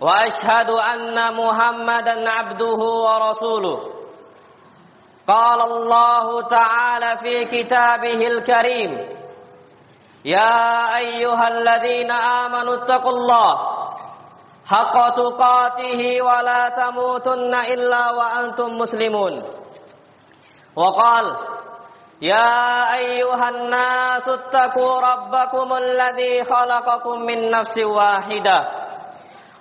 وأشهد أن محمدا عبده ورسوله. قال الله تعالى في كتابه الكريم يا أيها الذين آمنوا اتقوا الله حق تقاته ولا تموتن إلا وأنتم مسلمون. وقال يا أيها الناس اتقوا ربكم الذي خلقكم من نفس واحدة.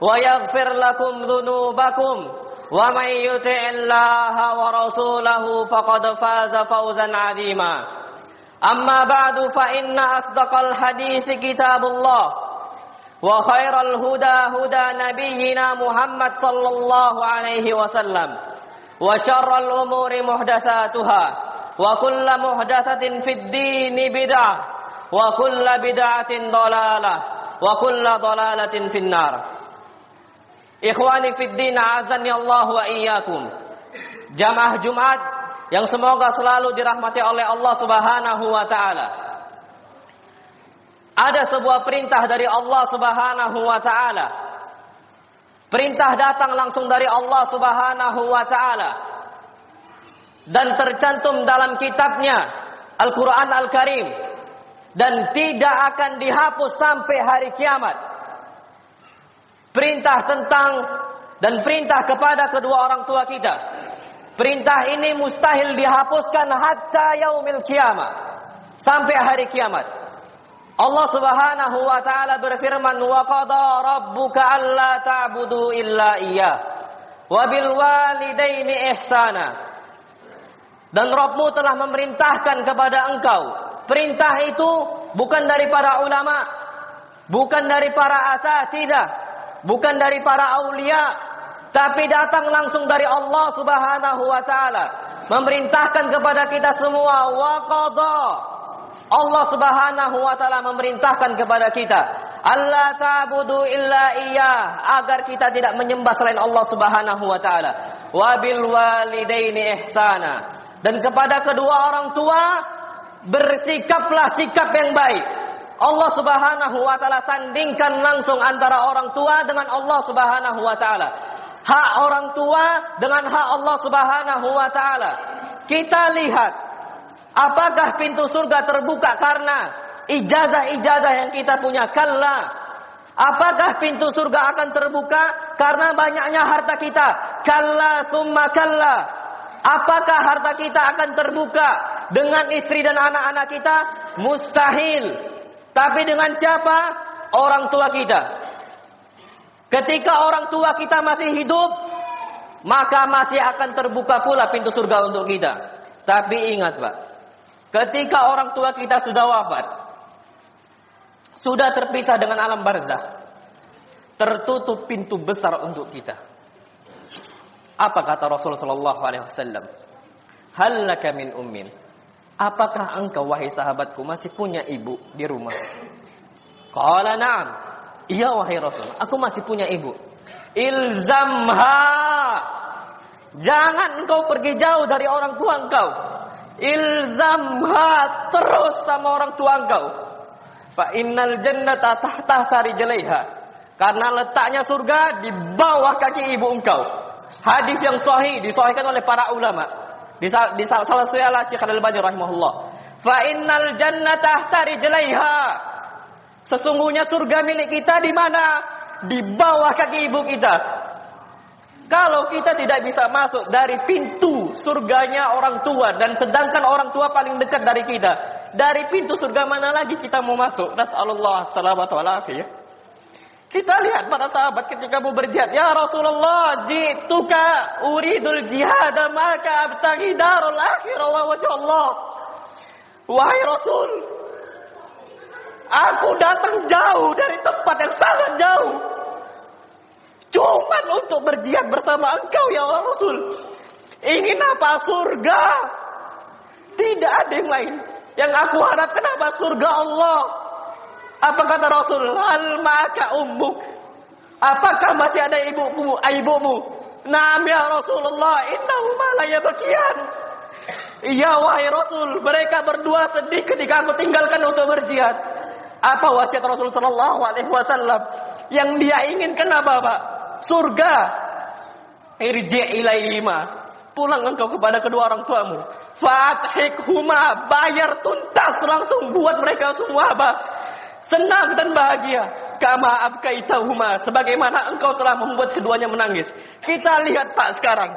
ويغفر لكم ذنوبكم ومن يطع الله ورسوله فقد فاز فوزا عظيما. أما بعد فإن أصدق الحديث كتاب الله وخير الهدى هدى نبينا محمد صلى الله عليه وسلم وشر الأمور محدثاتها وكل محدثة في الدين بدعة وكل بدعة ضلالة وكل ضلالة في النار. Ikhwani fiddin azani Allah wa iyyakum. Jamaah Jumat yang semoga selalu dirahmati oleh Allah Subhanahu wa taala. Ada sebuah perintah dari Allah Subhanahu wa taala. Perintah datang langsung dari Allah Subhanahu wa taala. Dan tercantum dalam kitabnya Al-Qur'an Al-Karim dan tidak akan dihapus sampai hari kiamat perintah tentang dan perintah kepada kedua orang tua kita. Perintah ini mustahil dihapuskan hatta yaumil kiamat. Sampai hari kiamat. Allah Subhanahu wa taala berfirman wa qada rabbuka alla ta'budu illa iyyah wa bil walidaini ihsana. Dan Rabbmu telah memerintahkan kepada engkau. Perintah itu bukan dari para ulama, bukan dari para asatidah, bukan dari para aulia, tapi datang langsung dari Allah Subhanahu wa taala, memerintahkan kepada kita semua wa qada. Allah Subhanahu wa taala memerintahkan kepada kita, Allah ta'budu illa iya, agar kita tidak menyembah selain Allah Subhanahu wa taala. Wa bil walidaini ihsana. Dan kepada kedua orang tua bersikaplah sikap yang baik. Allah Subhanahu wa taala sandingkan langsung antara orang tua dengan Allah Subhanahu wa taala. Hak orang tua dengan hak Allah Subhanahu wa taala. Kita lihat apakah pintu surga terbuka karena ijazah-ijazah yang kita punya? Kalla. Apakah pintu surga akan terbuka karena banyaknya harta kita? Kalla summa kalla. Apakah harta kita akan terbuka dengan istri dan anak-anak kita? Mustahil. Tapi dengan siapa? Orang tua kita. Ketika orang tua kita masih hidup, maka masih akan terbuka pula pintu surga untuk kita. Tapi ingat Pak, ketika orang tua kita sudah wafat, sudah terpisah dengan alam barzah, tertutup pintu besar untuk kita. Apa kata Rasulullah alaihi wasallam? Hallaka min ummin. Apakah engkau wahai sahabatku masih punya ibu di rumah? Qala na'am. Iya wahai Rasul, aku masih punya ibu. Ilzamha. Jangan engkau pergi jauh dari orang tua engkau. Ilzamha terus sama orang tua engkau. Fa innal jannata tahta rijlaiha. Karena letaknya surga di bawah kaki ibu engkau. Hadis yang sahih disahihkan oleh para ulama. Di, salah satu ialah Syekh Al-Albani rahimahullah. Fa innal jannata tahta rijlaiha. Sesungguhnya surga milik kita di mana? di bawah kaki ibu kita. Kalau kita tidak bisa masuk dari pintu surganya orang tua dan sedangkan orang tua paling dekat dari kita, dari pintu surga mana lagi kita mau masuk? Nasallallahu alaihi wasallam. Kita lihat para sahabat ketika mau berjihad. Ya Rasulullah, jituka uridul jihad maka abtagi darul akhirah wa wajah Allah. Wahai Rasul, aku datang jauh dari tempat yang sangat jauh. Cuma untuk berjihad bersama engkau ya Rasul. Ingin apa? Surga. Tidak ada yang lain. Yang aku harapkan apa? Surga Allah. Apa kata Rasul? Hal maka ummuk. Apakah masih ada ibumu? Ibumu? Naam ya Rasulullah, innahuma la yabkiyan. Iya wahai Rasul, mereka berdua sedih ketika aku tinggalkan untuk berjihad. Apa wasiat Rasul sallallahu alaihi wasallam? Yang dia inginkan apa, Pak? Surga. Irji ilaihima. Pulang engkau kepada kedua orang tuamu. Fathikhuma, bayar tuntas langsung buat mereka semua apa? Senang dan bahagia. Kama abkaitahuma. Sebagaimana engkau telah membuat keduanya menangis. Kita lihat Pak sekarang.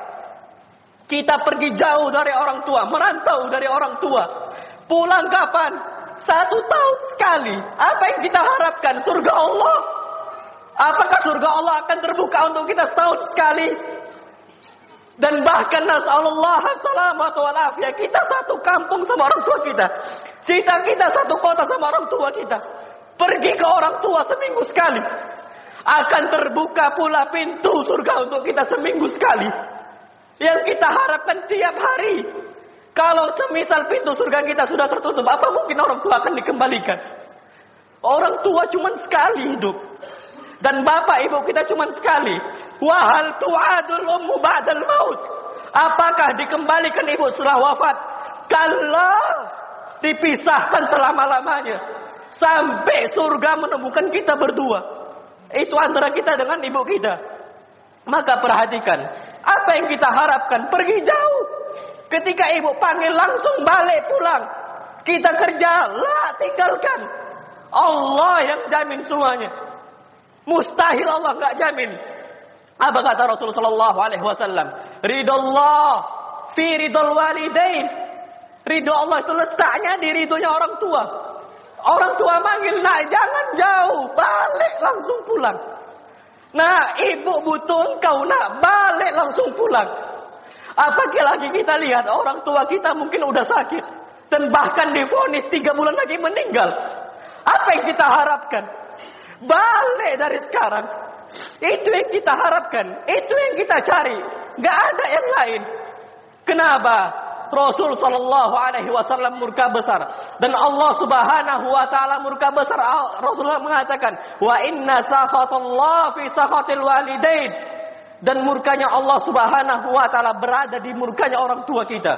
Kita pergi jauh dari orang tua. Merantau dari orang tua. Pulang kapan? Satu tahun sekali. Apa yang kita harapkan? Surga Allah. Apakah surga Allah akan terbuka untuk kita setahun sekali? Dan bahkan nasallallahu salamat wal afiyah. Kita satu kampung sama orang tua kita. Kita kita satu kota sama orang tua kita. Pergi ke orang tua seminggu sekali. Akan terbuka pula pintu surga untuk kita seminggu sekali. Yang kita harapkan tiap hari. Kalau semisal pintu surga kita sudah tertutup, apa mungkin orang tua akan dikembalikan? Orang tua cuma sekali hidup. Dan bapak ibu kita cuma sekali. Wahal tu'adul ummu ba'dal maut. Apakah dikembalikan ibu setelah wafat? Kalau dipisahkan selama-lamanya. Sampai surga menemukan kita berdua. Itu antara kita dengan ibu kita. Maka perhatikan. Apa yang kita harapkan? Pergi jauh. Ketika ibu panggil langsung balik pulang. Kita kerja. Lah tinggalkan. Allah yang jamin semuanya. Mustahil Allah nggak jamin. Apa kata Rasulullah Sallallahu Alaihi Wasallam? Ridho Allah fi ridho walidain. Ridho Allah itu letaknya di ridhonya orang tua. Orang tua manggil, nak jangan jauh, balik langsung pulang. Nah, ibu butuh engkau, nak balik langsung pulang. Apalagi lagi kita lihat orang tua kita mungkin udah sakit dan bahkan difonis tiga bulan lagi meninggal. Apa yang kita harapkan? Balik dari sekarang. Itu yang kita harapkan. Itu yang kita cari. Gak ada yang lain. Kenapa? Rasul sallallahu alaihi wasallam murka besar dan Allah Subhanahu wa taala murka besar. Rasulullah mengatakan, "Wa inna sakhatallah fi sakhatil walidain." Dan murkanya Allah Subhanahu wa taala berada di murkanya orang tua kita.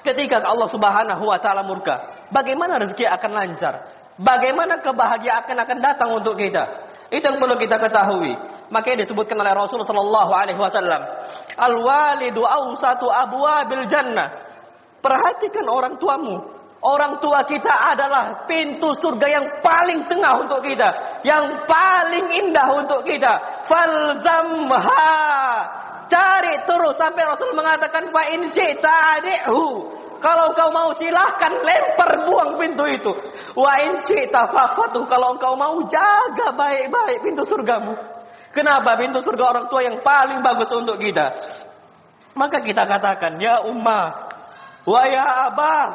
Ketika Allah Subhanahu wa taala murka, bagaimana rezeki akan lancar? Bagaimana kebahagiaan akan datang untuk kita? Itu yang perlu kita ketahui. Makanya disebutkan oleh Rasul sallallahu alaihi wasallam, "Al walidu awsatu abwabil jannah." Perhatikan orang tuamu. Orang tua kita adalah pintu surga yang paling tengah untuk kita, yang paling indah untuk kita. Falzamha. Cari terus sampai Rasul mengatakan fa in syi'ta kalau engkau mau silahkan lempar buang pintu itu. Wa in syi'ta Kalau engkau mau jaga baik-baik pintu surgamu. Kenapa pintu surga orang tua yang paling bagus untuk kita? Maka kita katakan, ya ummah, wa ya abah,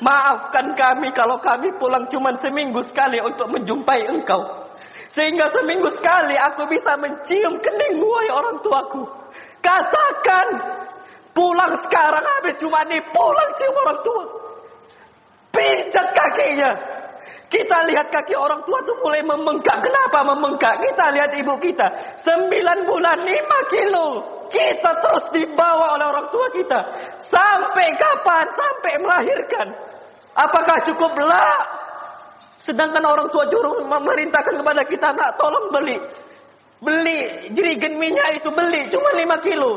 maafkan kami kalau kami pulang cuma seminggu sekali untuk menjumpai engkau. Sehingga seminggu sekali aku bisa mencium keningmu, wahai orang tuaku. Katakan, pulang sekarang habis cuma nih pulang cium orang tua. Pijat kakinya. Kita lihat kaki orang tua tuh mulai membengkak. Kenapa membengkak? Kita lihat ibu kita. Sembilan bulan, lima kilo. Kita terus dibawa oleh orang tua kita. Sampai kapan? Sampai melahirkan. Apakah cukup lah? Sedangkan orang tua juru memerintahkan kepada kita, nak tolong beli. Beli jerigen minyak itu beli. Cuma lima kilo.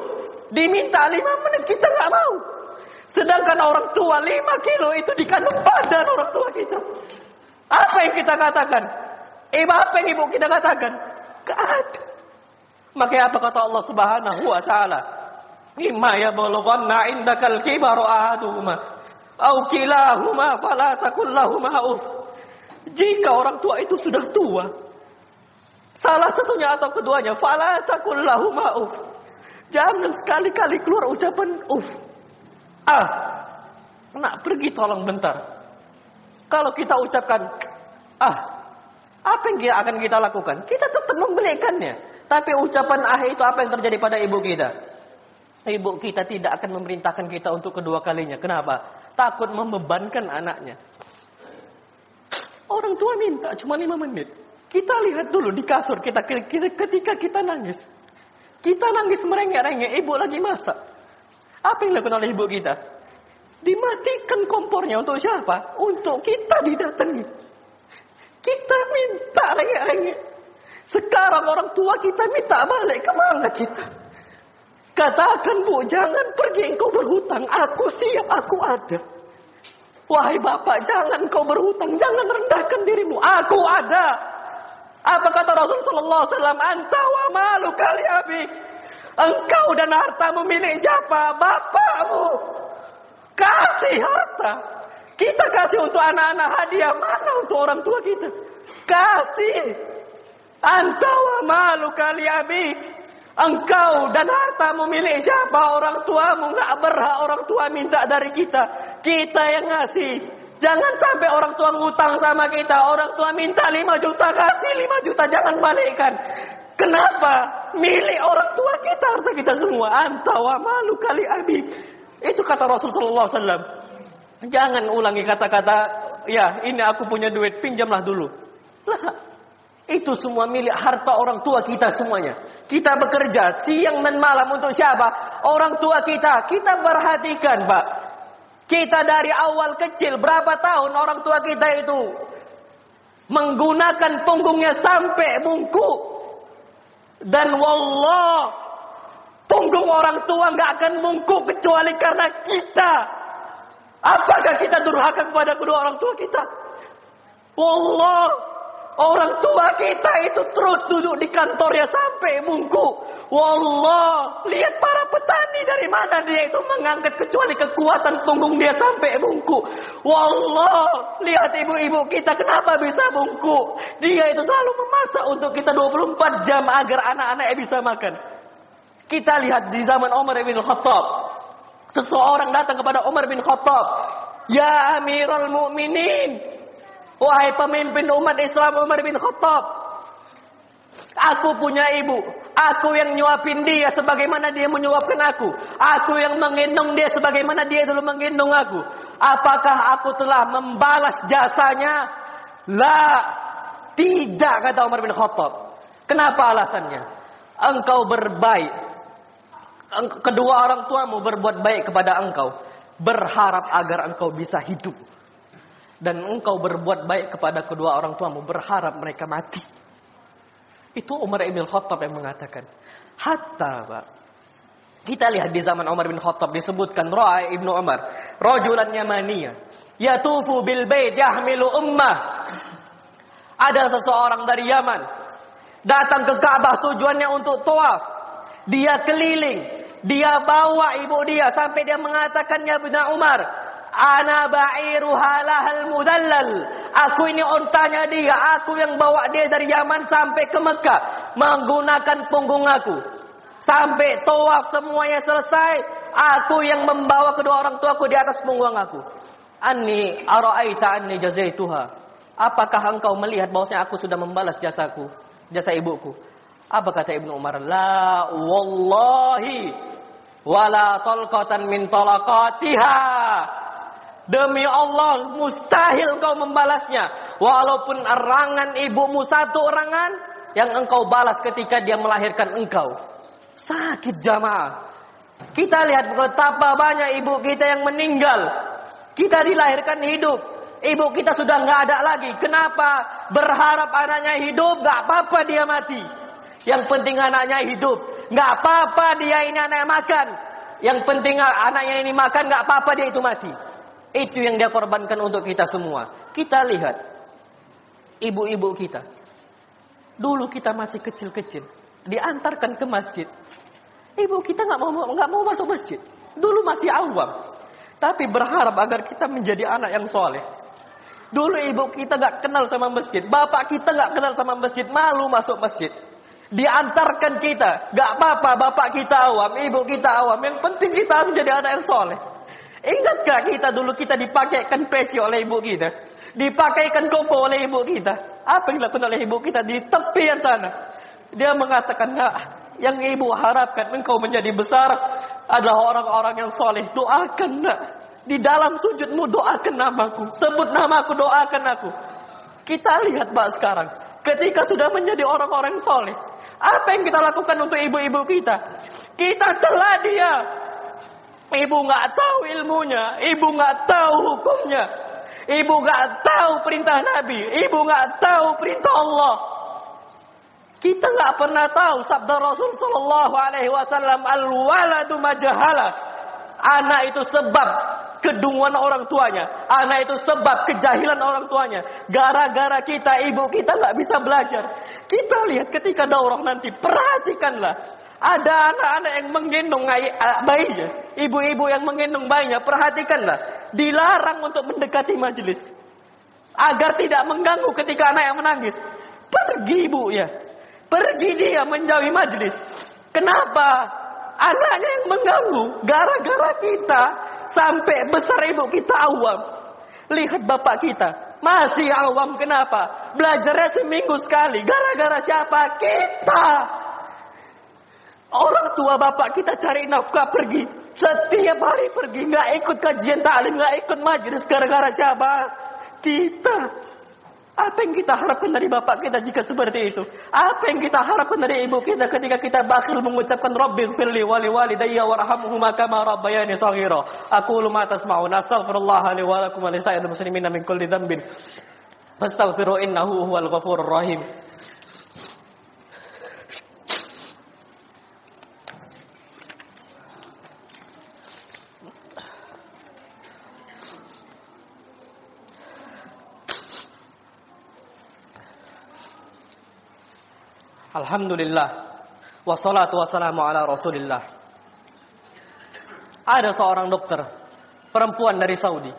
Diminta lima menit, kita nggak mau. Sedangkan orang tua lima kilo itu dikandung badan orang tua kita. Apa yang kita katakan? Eh apa yang ibu kita katakan? Gak ada. Makanya apa kata Allah Subhanahu wa taala? Imma yablughanna indakal kibaru ahaduhuma au kilahuma fala takul lahumā. Jika orang tua itu sudah tua, salah satunya atau keduanya, fala takul lahumā. Jangan sekali-kali keluar ucapan uff. Ah, nak pergi tolong bentar. Kalau kita ucapkan ah, apa yang akan kita lakukan? Kita tetap membelikannya. Tapi ucapan ah itu apa yang terjadi pada ibu kita? Ibu kita tidak akan memerintahkan kita untuk kedua kalinya. Kenapa? Takut membebankan anaknya. Orang tua minta cuma lima menit. Kita lihat dulu di kasur kita ketika kita nangis. Kita nangis merengek-rengek, ibu lagi masak. Apa yang dilakukan oleh ibu kita? Dimatikan kompornya untuk siapa? Untuk kita didatangi. Kita minta rengek-rengek. Sekarang orang tua kita minta balik ke mana kita? Katakan bu, jangan pergi engkau berhutang. Aku siap, aku ada. Wahai bapak, jangan kau berhutang. Jangan rendahkan dirimu. Aku ada. Apa kata Rasulullah? Anta wa malu kali abi. Engkau dan hartamu milik siapa? Bapakmu. Kasih harta. Kita kasih untuk anak-anak hadiah. Mana untuk orang tua kita? Kasih. Anta wa malu kali abi. Engkau dan hartamu milik siapa? Orang tuamu nggak berhak orang tua minta dari kita. Kita yang ngasih. Jangan sampai orang tua ngutang sama kita. Orang tua minta 5 juta, kasih 5 juta, jangan balikkan. Kenapa? Milik orang tua kita, harta kita semua. Anta wa malu kali abi. Itu kata Rasulullah SAW. Jangan ulangi kata-kata, ya ini aku punya duit, pinjamlah dulu. Lah, itu semua milik harta orang tua kita semuanya. Kita bekerja siang dan malam untuk siapa? Orang tua kita. Kita perhatikan, Pak. Kita dari awal kecil berapa tahun orang tua kita itu menggunakan punggungnya sampai bungkuk. Dan wallah, punggung orang tua nggak akan bungkuk kecuali karena kita. Apakah kita durhaka kepada kedua orang tua kita? Wallah, Orang tua kita itu terus duduk di kantornya sampai bungku. Wallah, lihat para petani dari mana dia itu mengangkat kecuali kekuatan punggung dia sampai bungku. Wallah, lihat ibu-ibu kita kenapa bisa bungku. Dia itu selalu memasak untuk kita 24 jam agar anak-anaknya bisa makan. Kita lihat di zaman Umar bin Khattab. Seseorang datang kepada Umar bin Khattab. Ya Amirul Mukminin, Wahai pemimpin umat Islam Umar bin Khattab. Aku punya ibu. Aku yang nyuapin dia sebagaimana dia menyuapkan aku. Aku yang menggendong dia sebagaimana dia dulu menggendong aku. Apakah aku telah membalas jasanya? La. Tidak kata Umar bin Khattab. Kenapa alasannya? Engkau berbaik. Kedua orang tuamu berbuat baik kepada engkau. Berharap agar engkau bisa hidup dan engkau berbuat baik kepada kedua orang tuamu berharap mereka mati. Itu Umar bin Khattab yang mengatakan. Hatta Pak. Kita lihat di zaman Umar bin Khattab disebutkan Ra'a ibnu Umar. Rajulan Yamaniya. Yatufu bil bait yahmilu ummah. Ada seseorang dari Yaman. Datang ke Ka'bah tujuannya untuk tawaf. Dia keliling. Dia bawa ibu dia sampai dia mengatakan ya Bina Umar, Ana ba'iru halahal mudallal. Aku ini ontanya dia. Aku yang bawa dia dari Yaman sampai ke Mekah. Menggunakan punggung aku. Sampai tawaf semuanya selesai. Aku yang membawa kedua orang tuaku di atas punggung aku. Anni ara'aita anni jazaituha. Apakah engkau melihat bahwasanya aku sudah membalas jasaku, jasa ibuku? Apa kata Ibnu Umar? La wallahi wala talqatan min talaqatiha. Demi Allah mustahil engkau membalasnya. Walaupun erangan ibumu satu erangan yang engkau balas ketika dia melahirkan engkau. Sakit jamaah. Kita lihat betapa banyak ibu kita yang meninggal. Kita dilahirkan hidup. Ibu kita sudah nggak ada lagi. Kenapa? Berharap anaknya hidup, nggak apa-apa dia mati. Yang penting anaknya hidup. Nggak apa-apa dia ini anak makan. Yang penting anaknya ini makan, nggak apa-apa dia itu mati. Itu yang dia korbankan untuk kita semua. Kita lihat ibu-ibu kita. Dulu kita masih kecil-kecil, diantarkan ke masjid. Ibu kita nggak mau nggak mau masuk masjid. Dulu masih awam, tapi berharap agar kita menjadi anak yang soleh. Dulu ibu kita nggak kenal sama masjid, bapak kita nggak kenal sama masjid, malu masuk masjid. Diantarkan kita, nggak apa-apa, bapak kita awam, ibu kita awam. Yang penting kita menjadi anak yang soleh. Ingat gak kita dulu kita dipakaikan peci oleh ibu kita? Dipakaikan koko oleh ibu kita. Apa yang dilakukan oleh ibu kita di tepian sana? Dia mengatakan, nah, yang ibu harapkan engkau menjadi besar adalah orang-orang yang soleh. Doakan nak. Di dalam sujudmu doakan namaku. Sebut namaku, doakan aku. Kita lihat pak sekarang. Ketika sudah menjadi orang-orang soleh. Apa yang kita lakukan untuk ibu-ibu kita? Kita celah dia. Ibu nggak tahu ilmunya. Ibu nggak tahu hukumnya. Ibu nggak tahu perintah Nabi. Ibu nggak tahu perintah Allah. Kita nggak pernah tahu sabda Rasul Shallallahu Alaihi Wasallam al waladu majahala. Anak itu sebab kedunguan orang tuanya. Anak itu sebab kejahilan orang tuanya. Gara-gara kita, ibu kita nggak bisa belajar. Kita lihat ketika daurah nanti, perhatikanlah. Ada anak-anak yang menggendong bayinya. Ibu-ibu yang menggendong bayinya, perhatikanlah. Dilarang untuk mendekati majelis. Agar tidak mengganggu ketika anak yang menangis. Pergi ibunya. Pergi dia menjauhi majelis. Kenapa? Anaknya yang mengganggu. Gara-gara kita Sampai besar ibu kita awam. Lihat bapak kita. Masih awam kenapa? Belajarnya seminggu sekali. Gara-gara siapa? Kita. Orang tua bapak kita cari nafkah pergi. Setiap hari pergi. Nggak ikut kajian taklim. Nggak ikut majelis. Gara-gara siapa? Kita. Apa yang kita harapkan dari bapak kita jika seperti itu? Apa yang kita harapkan dari ibu kita ketika kita bakal mengucapkan Rabbi firli wali walidayya warhamhuma kama rabbayani saghira. Aku ma tasma'un astaghfirullah li wa lakum wa lisa'il muslimin min kulli dhanbin. Fastaghfiru innahu huwal ghafurur rahim. Alhamdulillah. Wassalatu wassalamu ala rasulillah. Ada seorang dokter. Perempuan dari Saudi.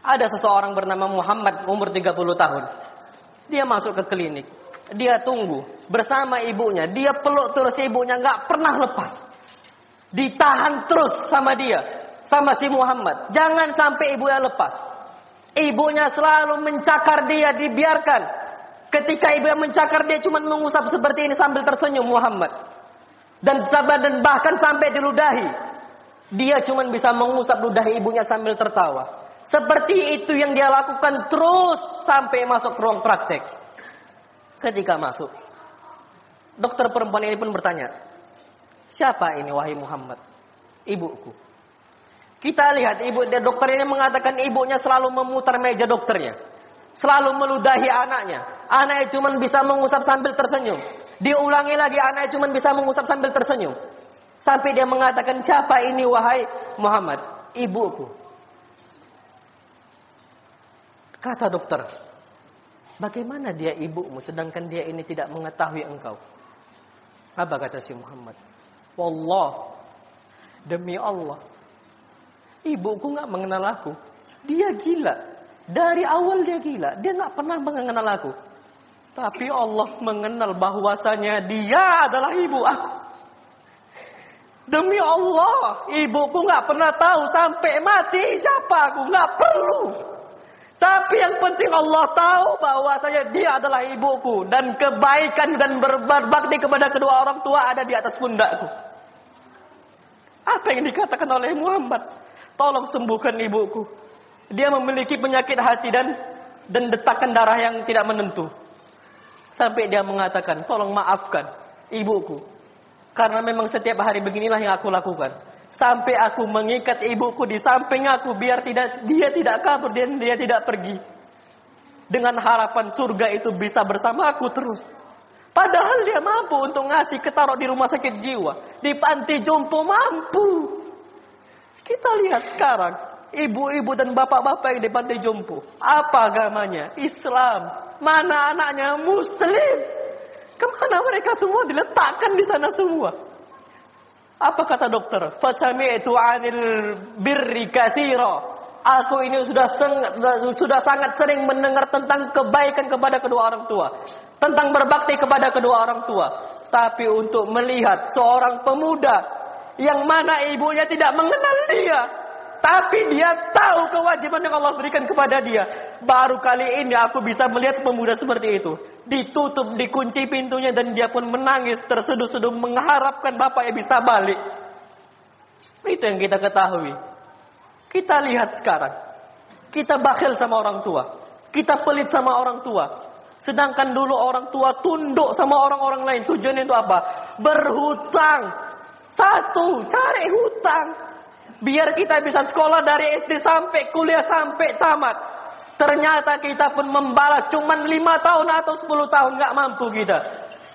Ada seseorang bernama Muhammad umur 30 tahun. Dia masuk ke klinik. Dia tunggu bersama ibunya. Dia peluk terus ibunya nggak pernah lepas. Ditahan terus sama dia. Sama si Muhammad. Jangan sampai ibunya lepas. Ibunya selalu mencakar dia, dibiarkan. Ketika ibu yang mencakar dia cuma mengusap seperti ini sambil tersenyum Muhammad. Dan sabar dan bahkan sampai diludahi. Dia cuma bisa mengusap ludah ibunya sambil tertawa. Seperti itu yang dia lakukan terus sampai masuk ruang praktek. Ketika masuk, dokter perempuan ini pun bertanya, siapa ini wahai Muhammad? Ibuku. Kita lihat ibu dokter ini mengatakan ibunya selalu memutar meja dokternya. Selalu meludahi anaknya anaknya cuma bisa mengusap sambil tersenyum. Diulangi lagi anaknya cuma bisa mengusap sambil tersenyum. Sampai dia mengatakan, siapa ini wahai Muhammad? Ibuku. Kata dokter, bagaimana dia ibumu sedangkan dia ini tidak mengetahui engkau? Apa kata si Muhammad? Wallah, demi Allah, ibuku nggak mengenal aku. Dia gila. Dari awal dia gila. Dia nggak pernah mengenal aku. Tapi Allah mengenal bahwasanya dia adalah ibu aku. Demi Allah, ibuku nggak pernah tahu sampai mati siapa aku, nggak perlu. Tapi yang penting Allah tahu bahwasanya dia adalah ibuku dan kebaikan dan berbakti kepada kedua orang tua ada di atas pundakku. Apa yang dikatakan oleh Muhammad? Tolong sembuhkan ibuku. Dia memiliki penyakit hati dan dan detakan darah yang tidak menentu. Sampai dia mengatakan, tolong maafkan ibuku. Karena memang setiap hari beginilah yang aku lakukan. Sampai aku mengikat ibuku di samping aku biar tidak dia tidak kabur dan dia tidak pergi. Dengan harapan surga itu bisa bersama aku terus. Padahal dia mampu untuk ngasih ketaruh di rumah sakit jiwa. Di panti jompo mampu. Kita lihat sekarang. Ibu-ibu dan bapak-bapak yang di pantai jompo. Apa agamanya? Islam. Mana anaknya? Muslim. Ke mana mereka semua diletakkan di sana semua? Apa kata dokter? Fasami'tu 'anil birri katsira. Aku ini sudah sangat, sudah sangat sering mendengar tentang kebaikan kepada kedua orang tua, tentang berbakti kepada kedua orang tua. Tapi untuk melihat seorang pemuda yang mana ibunya tidak mengenal dia, tapi dia tahu kewajiban yang Allah berikan kepada dia. Baru kali ini aku bisa melihat pemuda seperti itu. Ditutup, dikunci pintunya dan dia pun menangis terseduh-seduh mengharapkan bapak yang bisa balik. Itu yang kita ketahui. Kita lihat sekarang. Kita bakhil sama orang tua. Kita pelit sama orang tua. Sedangkan dulu orang tua tunduk sama orang-orang lain. Tujuannya itu apa? Berhutang. Satu, cari hutang. Biar kita bisa sekolah dari SD sampai kuliah sampai tamat. Ternyata kita pun membalas cuman lima tahun atau 10 tahun nggak mampu kita.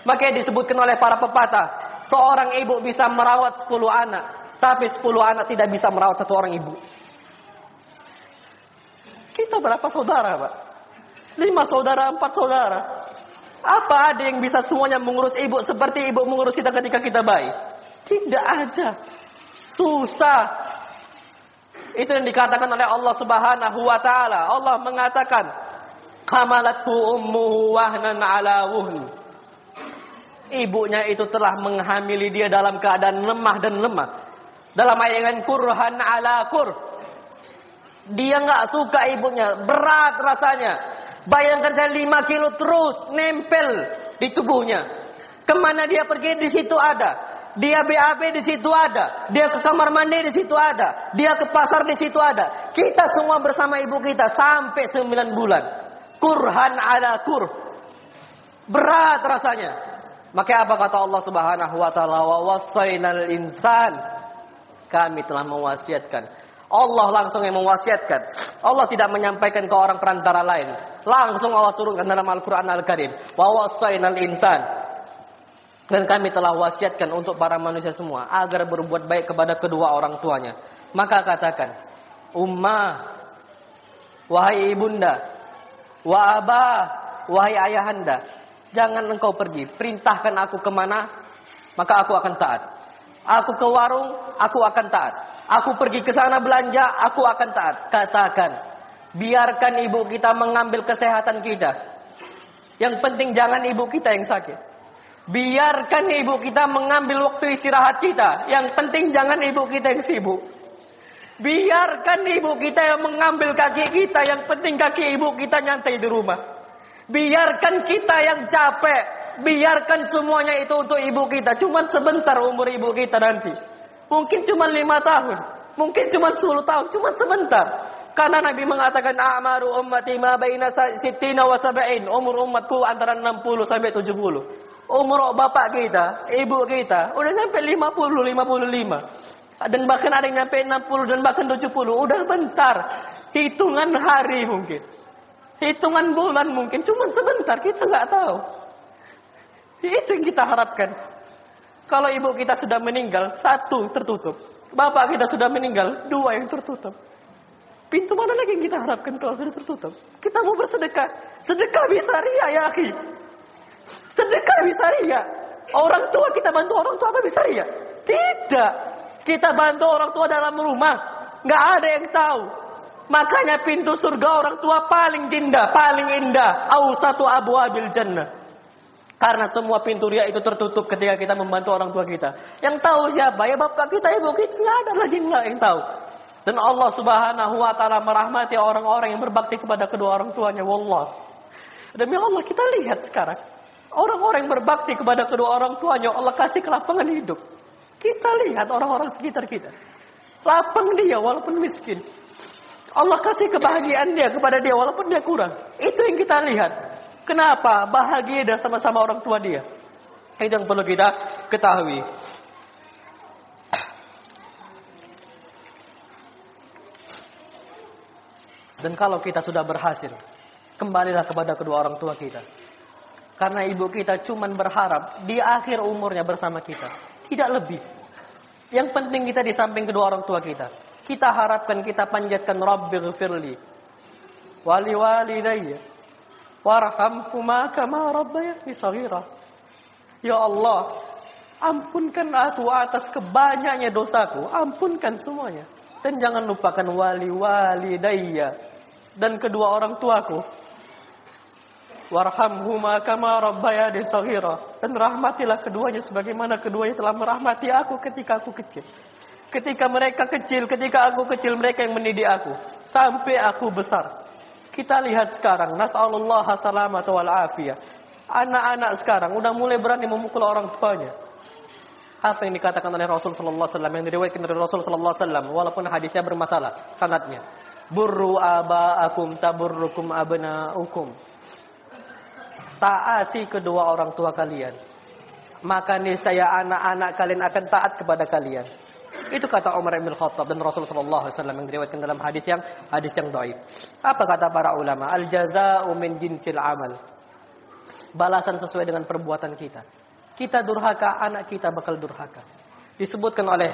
Makanya disebutkan oleh para pepatah, seorang ibu bisa merawat 10 anak, tapi 10 anak tidak bisa merawat satu orang ibu. Kita berapa saudara, Pak? Lima saudara, empat saudara. Apa ada yang bisa semuanya mengurus ibu seperti ibu mengurus kita ketika kita bayi? Tidak ada. Susah. Itu yang dikatakan oleh Allah Subhanahu wa taala. Allah mengatakan, "Hamalathu ummuhu wahnan ala wuhn." Ibunya itu telah menghamili dia dalam keadaan lemah dan lemah. Dalam ayat yang kurhan ala kur. Dia nggak suka ibunya, berat rasanya. Bayangkan saya 5 kilo terus nempel di tubuhnya. Ke mana dia pergi di situ ada. Dia BAB di situ ada. Dia ke kamar mandi di situ ada. Dia ke pasar di situ ada. Kita semua bersama ibu kita sampai 9 bulan. Kurhan ada kur. Berat rasanya. Maka apa kata Allah Subhanahu wa taala wa wasainal insan kami telah mewasiatkan. Allah langsung yang mewasiatkan. Allah tidak menyampaikan ke orang perantara lain. Langsung Allah turunkan dalam Al-Qur'an Al-Karim. Wa wasainal insan dan kami telah wasiatkan untuk para manusia semua agar berbuat baik kepada kedua orang tuanya. Maka katakan, Ummah, wahai ibunda, wa wahai ayahanda, jangan engkau pergi. Perintahkan aku ke mana, maka aku akan taat. Aku ke warung, aku akan taat. Aku pergi ke sana belanja, aku akan taat. Katakan, biarkan ibu kita mengambil kesehatan kita. Yang penting jangan ibu kita yang sakit. Biarkan ibu kita mengambil waktu istirahat kita. Yang penting jangan ibu kita yang sibuk. Biarkan ibu kita yang mengambil kaki kita. Yang penting kaki ibu kita nyantai di rumah. Biarkan kita yang capek. Biarkan semuanya itu untuk ibu kita. Cuma sebentar umur ibu kita nanti. Mungkin cuma lima tahun. Mungkin cuma sepuluh tahun. Cuma sebentar. Karena Nabi mengatakan amaru ummati ma baina sittina wa. Umur umatku antara 60 sampai 70 umur bapak kita, ibu kita, udah sampai 50, 55. Dan bahkan ada yang sampai 60 dan bahkan 70. Udah bentar. Hitungan hari mungkin. Hitungan bulan mungkin. Cuma sebentar, kita nggak tahu. Itu yang kita harapkan. Kalau ibu kita sudah meninggal, satu tertutup. Bapak kita sudah meninggal, dua yang tertutup. Pintu mana lagi yang kita harapkan kalau sudah tertutup? Kita mau bersedekah. Sedekah bisa ria ya akhi. Sedekah bisa ria. Orang tua kita bantu orang tua apa bisa ria? Tidak. Kita bantu orang tua dalam rumah. Nggak ada yang tahu. Makanya pintu surga orang tua paling indah, paling indah. Au satu abu abil jannah. Karena semua pintu ria itu tertutup ketika kita membantu orang tua kita. Yang tahu siapa? Ya bapak kita, ibu kita. Nggak ada lagi nggak yang tahu. Dan Allah subhanahu wa ta'ala merahmati orang-orang yang berbakti kepada kedua orang tuanya. Wallah. Demi Allah kita lihat sekarang. Orang-orang yang berbakti kepada kedua orang tuanya, Allah kasih kelapangan hidup. Kita lihat orang-orang sekitar kita. Lapang dia walaupun miskin. Allah kasih kebahagiaan dia kepada dia walaupun dia kurang. Itu yang kita lihat. Kenapa? Bahagia dia sama-sama orang tua dia. Itu yang perlu kita ketahui. Dan kalau kita sudah berhasil, kembalilah kepada kedua orang tua kita. Karena ibu kita cuma berharap di akhir umurnya bersama kita. Tidak lebih. Yang penting kita di samping kedua orang tua kita. Kita harapkan kita panjatkan Rabbighfirli wali walidayya warhamhuma kama rabbayani saghira. Ya Allah, ampunkan aku atas kebanyaknya dosaku, ampunkan semuanya. Dan jangan lupakan wali walidayya dan kedua orang tuaku. Warhamhuma kama rabbayani saghira. Dan rahmatilah keduanya sebagaimana keduanya telah merahmati aku ketika aku kecil. Ketika mereka kecil, ketika aku kecil mereka yang mendidik aku sampai aku besar. Kita lihat sekarang, nasallallahu salamata wal afiyah. Anak-anak sekarang udah mulai berani memukul orang tuanya. Apa yang dikatakan oleh Rasul sallallahu alaihi wasallam yang diriwayatkan dari Rasul sallallahu alaihi wasallam walaupun hadisnya bermasalah sanadnya. Burru abaakum taburrukum abnaukum. Taati kedua orang tua kalian. Maka niscaya anak-anak kalian akan taat kepada kalian. Itu kata Umar bin Khattab dan Rasul sallallahu yang diriwayatkan dalam hadis yang hadis yang dhaif. Apa kata para ulama? Al jazaa'u min jinsil amal. Balasan sesuai dengan perbuatan kita. Kita durhaka, anak kita bakal durhaka. Disebutkan oleh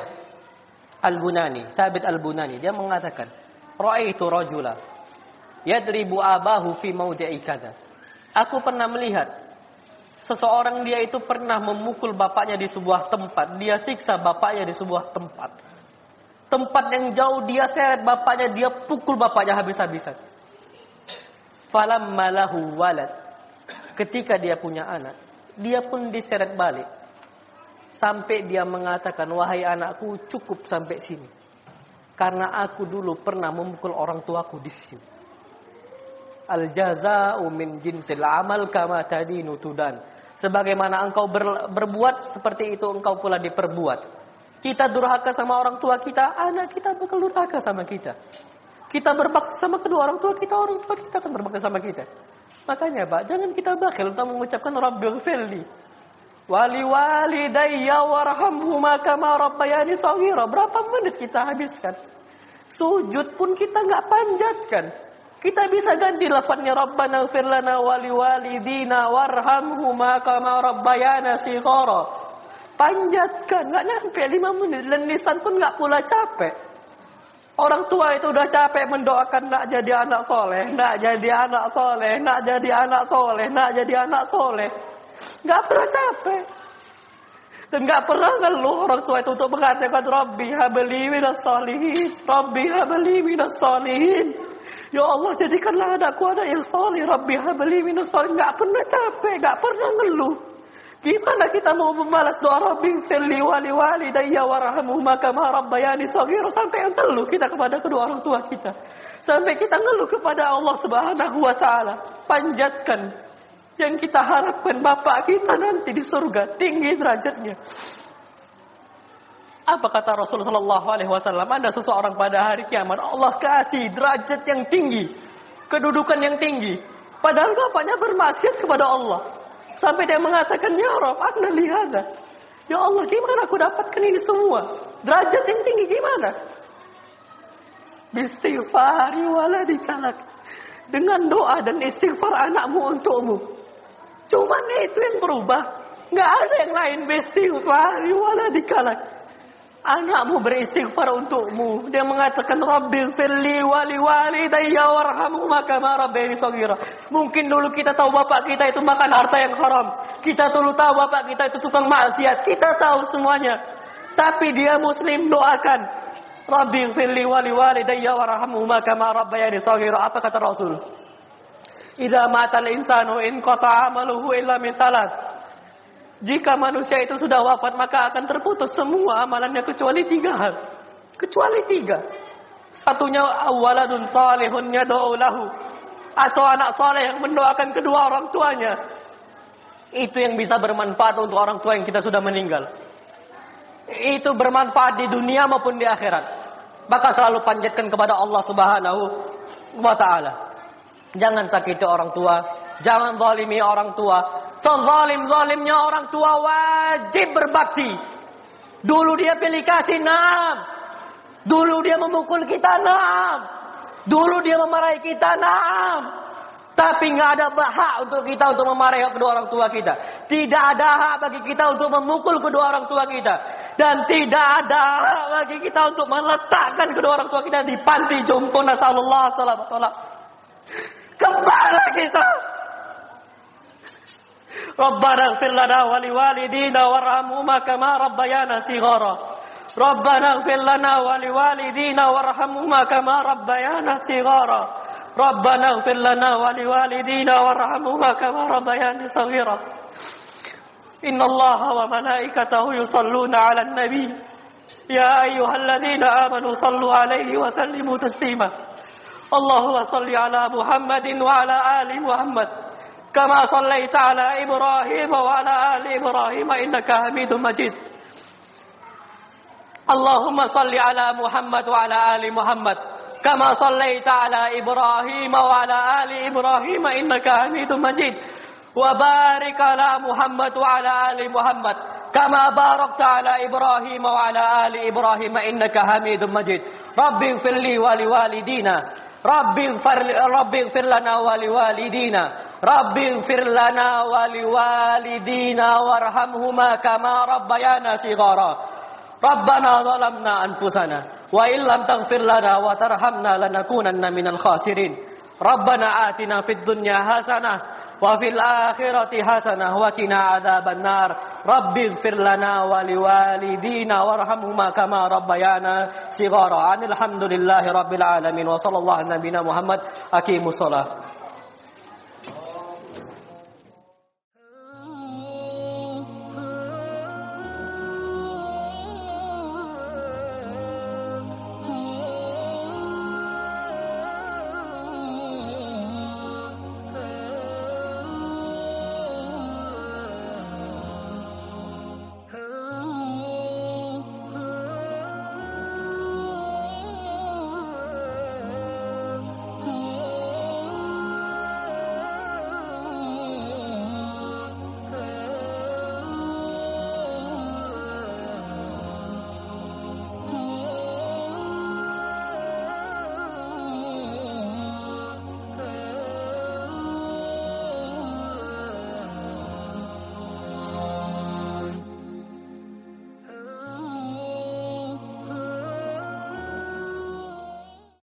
Al-Bunani, Thabit Al-Bunani, dia mengatakan, "Ra'aitu rajula yadribu abahu fi mawdi'i kada." Aku pernah melihat Seseorang dia itu pernah memukul bapaknya di sebuah tempat. Dia siksa bapaknya di sebuah tempat. Tempat yang jauh dia seret bapaknya, dia pukul bapaknya habis-habisan. Falam malahu walad. Ketika dia punya anak, dia pun diseret balik. Sampai dia mengatakan, wahai anakku cukup sampai sini. Karena aku dulu pernah memukul orang tuaku di sini. Al jaza'u min jinsil amal kama tadinu tudan. Sebagaimana engkau ber, berbuat, seperti itu engkau pula diperbuat. Kita durhaka sama orang tua kita, anak kita bakal durhaka sama kita. Kita berbakti sama kedua orang tua kita, orang tua kita akan berbakti sama kita. Makanya Pak, jangan kita bakil untuk mengucapkan Rabbighfirli. Wali walidayya warhamhuma kama rabbayani shaghira. Berapa menit kita habiskan? Sujud pun kita nggak panjatkan. Kita bisa ganti lafadznya Rabbana ighfir lana wa liwalidina warhamhuma kama rabbayana shighara. Panjatkan, nggak nyampe 5 menit. Dan lisan pun nggak pula capek. Orang tua itu udah capek mendoakan nak jadi anak soleh, nak jadi anak soleh, nak jadi anak soleh, nak jadi anak soleh. Nggak pernah capek. Dan nggak pernah ngeluh orang tua itu untuk mengatakan Rabbi habli minas solihin, Rabbi habli minas solihin. Ya Allah jadikanlah anakku anak yang soleh. Rabbi habli minus soleh. Gak pernah capek, gak pernah ngeluh. Gimana kita mau membalas doa Rabbi firli wali wali daya maka rabbayani sogiro sampai yang ngeluh kita kepada kedua orang tua kita. Sampai kita ngeluh kepada Allah Subhanahu wa taala. Panjatkan yang kita harapkan Bapak kita nanti di surga tinggi derajatnya. Apa kata Rasulullah Shallallahu Alaihi Wasallam? Ada seseorang pada hari kiamat Allah kasih derajat yang tinggi, kedudukan yang tinggi. Padahal bapaknya bermaksiat kepada Allah. Sampai dia mengatakan, Ya Rob, anda lihat. Ya Allah, gimana aku dapatkan ini semua? Derajat yang tinggi gimana? Bistighfari waladikalak. Dengan doa dan istighfar anakmu untukmu. Cuman itu yang berubah. Nggak ada yang lain. Bistighfari waladikalak. Anakmu beristighfar untukmu. Dia mengatakan Rabbi firli wali wali daya warhamu maka ini sagira. Mungkin dulu kita tahu bapak kita itu makan harta yang haram. Kita dulu tahu bapak kita itu tukang maksiat. Kita tahu semuanya. Tapi dia muslim doakan. Rabbi firli wali wali daya warhamu maka ini sagira. Apa kata Rasul? Idza matal insanu in qata amaluhu illa min talat. Jika manusia itu sudah wafat maka akan terputus semua amalannya kecuali tiga hal. Kecuali tiga. Satunya awaladun salihun yad'u lahu. Atau anak saleh yang mendoakan kedua orang tuanya. Itu yang bisa bermanfaat untuk orang tua yang kita sudah meninggal. Itu bermanfaat di dunia maupun di akhirat. Maka selalu panjatkan kepada Allah Subhanahu wa taala. Jangan sakiti orang tua, jangan zalimi orang tua, Sezalim-zalimnya orang tua wajib berbakti. Dulu dia pilih kasih enam. Dulu dia memukul kita enam. Dulu dia memarahi kita enam. Tapi nggak ada hak untuk kita untuk memarahi kedua orang tua kita. Tidak ada hak bagi kita untuk memukul kedua orang tua kita. dan tidak ada bagi kita untuk meletakkan kedua orang tua kita di panti jompo nasallallahu alaihi Kembali kita. ربنا اغفر لنا ولوالدينا وارحمهما كما ربيانا صغارا. ربنا اغفر لنا ولوالدينا وارحمهما كما ربيانا صغارا. ربنا اغفر لنا ولوالدينا وارحمهما كما ربيانا صغيرا. إن الله وملائكته يصلون على النبي. يا أيها الذين آمنوا صلوا عليه وسلموا تسليما. اللهم صل على محمد وعلى آل محمد. كما صليت على إبراهيم وعلى آل إبراهيم إنك حميد مجيد. اللهم صل على محمد وعلى آل محمد. كما صليت على إبراهيم وعلى آل إبراهيم إنك حميد مجيد. وبارك على محمد وعلى آل محمد. كما باركت على إبراهيم وعلى آل إبراهيم إنك حميد مجيد. رب اغفر لي ولوالدينا. رب اغفر اغفر لنا ولوالدينا. رب اغفر لنا ولوالدينا وارحمهما كما ربيانا صغارا. ربنا ظلمنا أنفسنا وإن لم تغفر لنا وترحمنا لنكونن من الخاسرين. ربنا آتنا في الدنيا حسنة وفي الآخرة حسنة وقنا عذاب النار. رب اغفر لنا ولوالدينا وارحمهما كما ربيانا صغارا. الحمد لله رب العالمين. وصلى الله على نبينا محمد. أقيموا الصلاة.